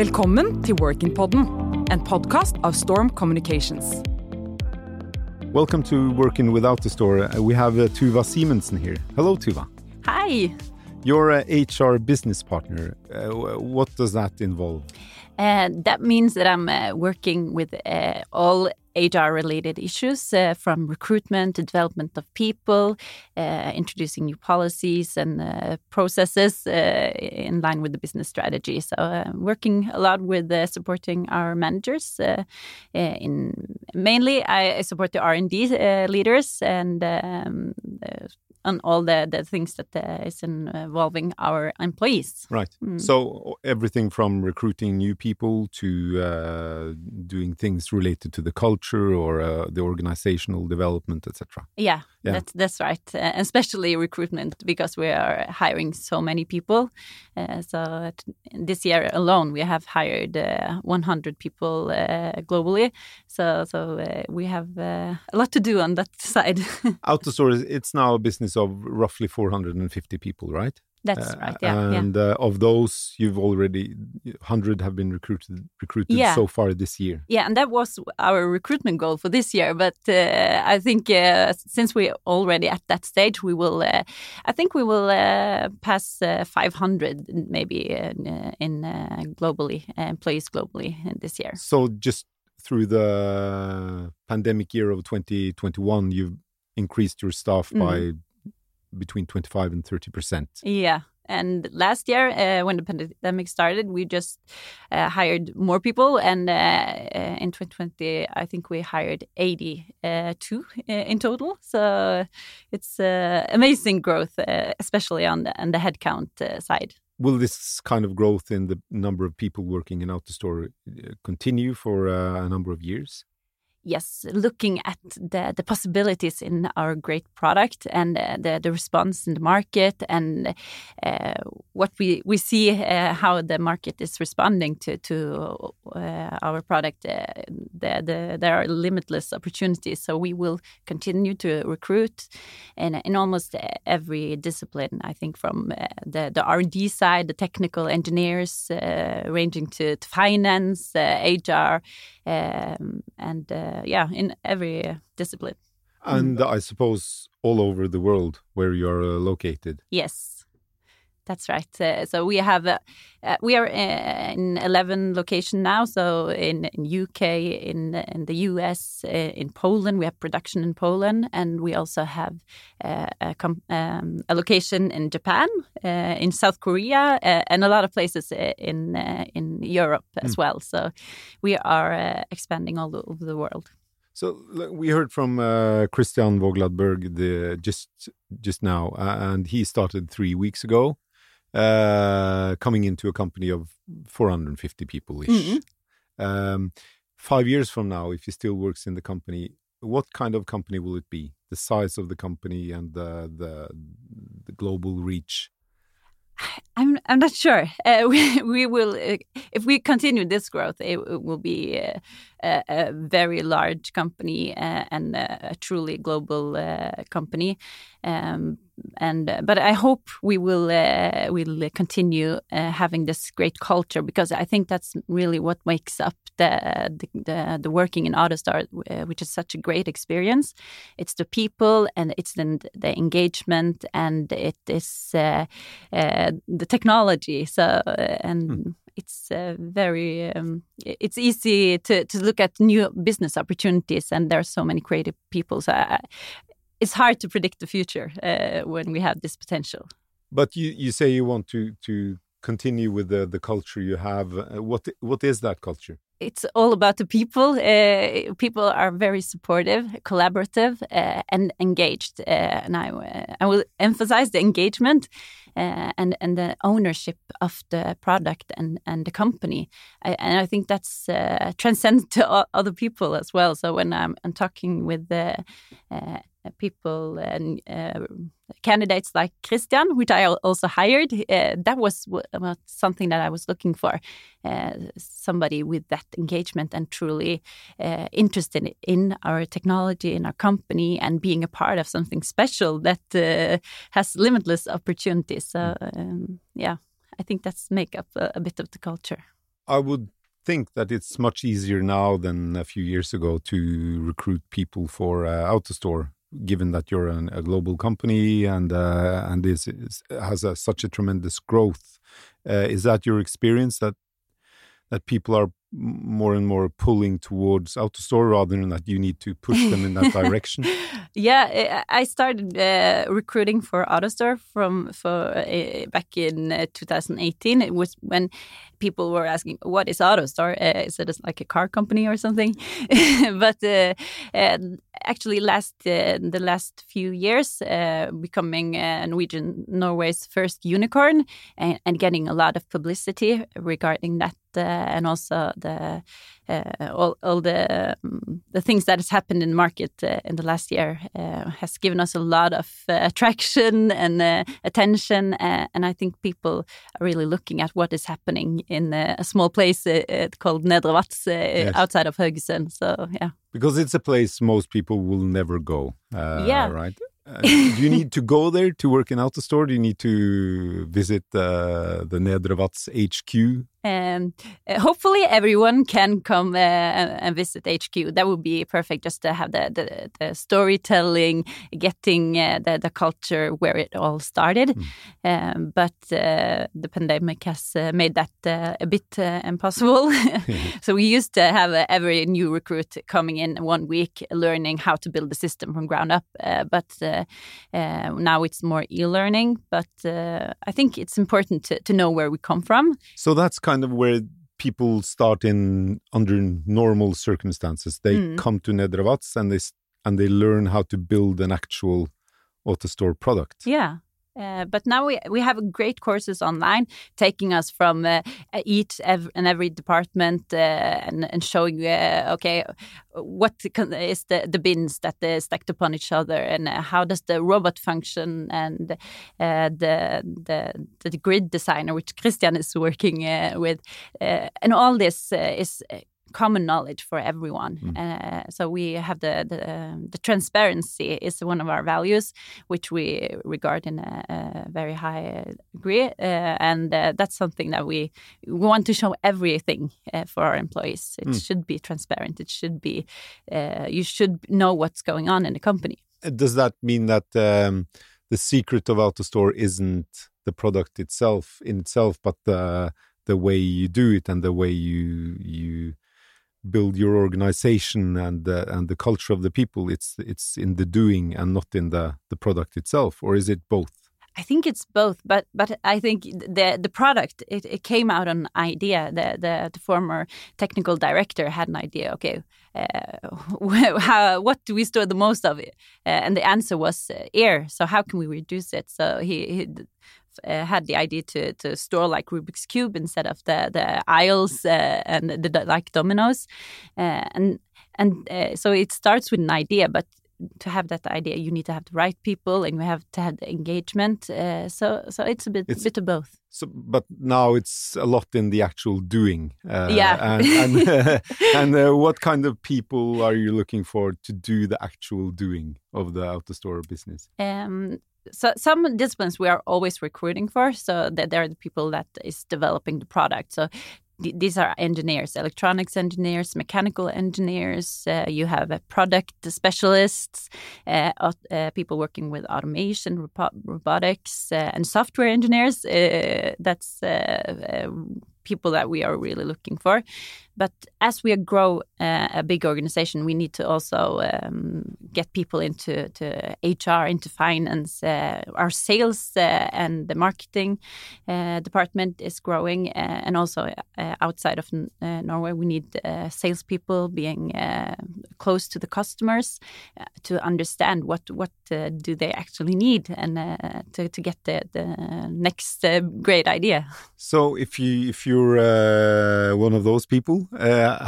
Velkommen til Workin-podden, en podkast av Storm Communications. Welcome to Working with AutoStore. Uh, we have uh, Tuva Simonsen here. Hello, Tuva. Hi. You're a HR business partner. Uh, what does that involve? Uh, that means that I'm uh, working with uh, all HR related issues uh, from recruitment to development of people, uh, introducing new policies and uh, processes in line with the business strategy. So, working a lot with supporting our managers. in mainly, I support the R and D leaders and um, on all the, the things that uh, is involving our employees. Right. Mm. So everything from recruiting new people to uh, doing things related to the culture or uh, the organizational development, etc. Yeah, yeah, that's that's right. Uh, especially recruitment because we are hiring so many people. Uh, so this year alone, we have hired uh, 100 people globally. So so we have a lot to do on that side. AutoStore, it's now a business of roughly 450 people, right? That's uh, right. Yeah. And yeah. Uh, of those, you've already hundred have been recruited recruited yeah. so far this year. Yeah, and that was our recruitment goal for this year. But uh, I think uh, since we're already at that stage, we will. Uh, I think we will uh, pass 500 maybe in, in globally employees globally this year. So just through the pandemic year of 2021, you've increased your staff mm. by between 25 and 30 percent. Yeah. And last year, uh, when the pandemic started, we just uh, hired more people. And uh, uh in 2020, I think we hired 82 uh, in total. So it's uh, amazing growth, especially on the, on the headcount side. Will this kind of growth in the number of people working in AutoStore continue for a number of years? Yes, looking at the, the possibilities in our great product and uh, the, the response in the market and uh, what we, we see uh, how the market is responding to, to uh, our product, uh, the, the, there are limitless opportunities. So we will continue to recruit in, in almost every discipline, I think, from uh, the, the R&D side, the technical engineers, ranging to, to finance, HR, um, and uh, yeah, in every discipline. And I suppose all over the world where you are uh, located. Yes, that's right. Uh, so we have uh, uh, we are in eleven locations now. So in, in UK, in in the US, in Poland, we have production in Poland, and we also have a, um, a, location in Japan, in South Korea, and a lot of places in in Europe as mm. well. So we are expanding all over the world. So we heard from uh, Christian Vogladberg the, just just now, uh, and he started three weeks ago uh, coming into a company of 450 people ish. Mm -hmm. um, five years from now, if he still works in the company, what kind of company will it be? The size of the company and the the, the global reach. I'm I'm not sure. Uh, we we will uh, if we continue this growth, it, it will be uh, a, a, very large company uh, and a, a, truly global uh, company. Um, and uh, but I hope we will uh, will continue uh, having this great culture because I think that's really what makes up the the, the, the working in AutoStore, uh, which is such a great experience. It's the people and it's the, the engagement and it is uh, uh, the technology. So and. Hmm. It's very. Um, it's easy to, to look at new business opportunities, and there are so many creative people. So I, it's hard to predict the future uh, when we have this potential. But you, you say you want to to continue with the the culture you have. Uh, what what is that culture? It's all about the people. Uh, people are very supportive, collaborative, uh, and engaged. Uh, and I uh, I will emphasize the engagement and and the ownership of the product and and the company. I, and I think that's transcends to other people as well. So when I'm, I'm talking with the people and uh, candidates like Christian, which I also hired. Uh, that was something that I was looking for uh, somebody with that engagement and truly uh, interested in our technology, in our company, and being a part of something special that uh, has limitless opportunities. So, um, yeah, I think that's make up a, a bit of the culture. I would think that it's much easier now than a few years ago to recruit people for uh, AutoStore, given that you're an, a global company and uh, and this is, has a, such a tremendous growth. Uh, is that your experience that that people are more and more pulling towards AutoStore rather than that you need to push them in that direction? yeah, I started uh, recruiting for AutoStore from for uh, back in uh, 2018. It was when people were asking, "What is AutoStore? Uh, is it like a car company or something?" but uh, actually, last uh, the last few years, becoming Norwegian Norway's first unicorn and, and getting a lot of publicity regarding that and also the uh, all, all the um, the things that has happened in the market uh, in the last year has given us a lot of attraction and attention, and I think people are really looking at what is happening in a small place called Nedre Vats yes. outside of Haugesund. So yeah, because it's a place most people will never go. yeah, right. Uh, do you need to go there to work in AutoStore? Do you need to visit uh, the Nedre Vats HQ um, hopefully, everyone can come uh, and visit HQ. That would be perfect, just to have the the, the storytelling, getting uh, the the culture where it all started. Mm. Um, but uh, the pandemic has uh, made that uh, a bit impossible. so we used to have every new recruit coming in one week, learning how to build the system from ground up. but now it's more e-learning. But I think it's important to, to know where we come from. So that's kind of where people start in under normal circumstances. They mm. come to Nedre Vats and they and they learn how to build an actual AutoStore product. Yeah. Uh, but now we we have great courses online, taking us from uh, each ev and every department uh, and and showing uh, okay what is the the bins that are stacked upon each other and uh, how does the robot function and uh, the, the the grid designer which Christian is working with and all this is common knowledge for everyone. Mm. Uh, so we have the the, um, the, transparency is one of our values, which we regard in a, a very high degree, uh, and uh, that's something that we, we want to show everything uh, for our employees. It mm. should be transparent. It should be uh, you should know what's going on in the company. Uh, does that mean that um, the secret of AutoStore isn't the product itself in itself, but the the way you do it and the way you you build your organization and uh, and the culture of the people it's it's in the doing and not in the the product itself or is it both I think it's both, but but I think the the product it, it came out an idea. The, the, the former technical director had an idea. Okay, uh, how what do we store the most of it? Uh, and the answer was uh, air. So how can we reduce it? So he, he uh, had the idea to to store like Rubik's cube instead of the the aisles uh, and the, the, like dominoes, uh, and and uh, so it starts with an idea, but to have that idea, you need to have the right people and you have to have the engagement. Uh, so so it's a bit it's, bit of both. So, but now it's a lot in the actual doing. Uh, yeah. And and, and uh, what kind of people are you looking for to do the actual doing of the AutoStore business? Um, so some disciplines we are always recruiting for so that there are the people that is developing the product so th these are engineers electronics engineers mechanical engineers uh, you have uh, product specialists uh, uh people working with automation robotics uh, and software engineers that's people that we are really looking for. But as we grow a big organization, we need to also um, get people into to HR, into finance. Uh, our sales uh, and the marketing uh, department is growing, uh, and also uh, outside of uh, Norway, we need uh, salespeople being close to the customers to understand what what do they actually need and to to get the, the next great idea. So if you if you you're one of those people,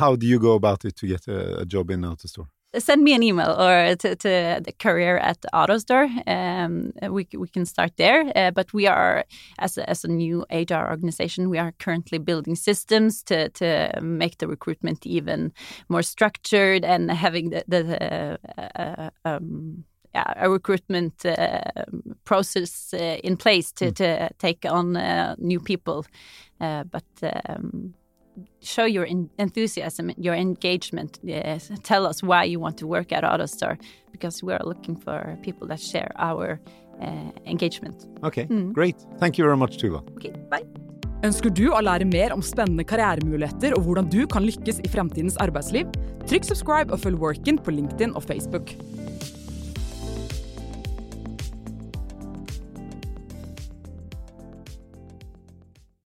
how do you go about it to get a, a job in AutoStore? Send me an email or to, to the career at AutoStore. Um, we, we can start there. Uh, but we are, as a, as a new HR organization, we are currently building systems to, to make the recruitment even more structured and having the, the uh, um, yeah, a recruitment uh, process uh, in place to, mm. to take on uh, new people. but um, show your enthusiasm, your engagement. Yes, tell us why you want to work at AutoStore because we are looking for people that share our uh, engagement. Okay, great. Thank you very much, Tuva. Okay, bye. Ønsker du å lære mer om spennende karrieremuligheter og hvordan du kan lykkes i fremtidens arbeidsliv? Trykk subscribe og følg Workin på LinkedIn og Facebook.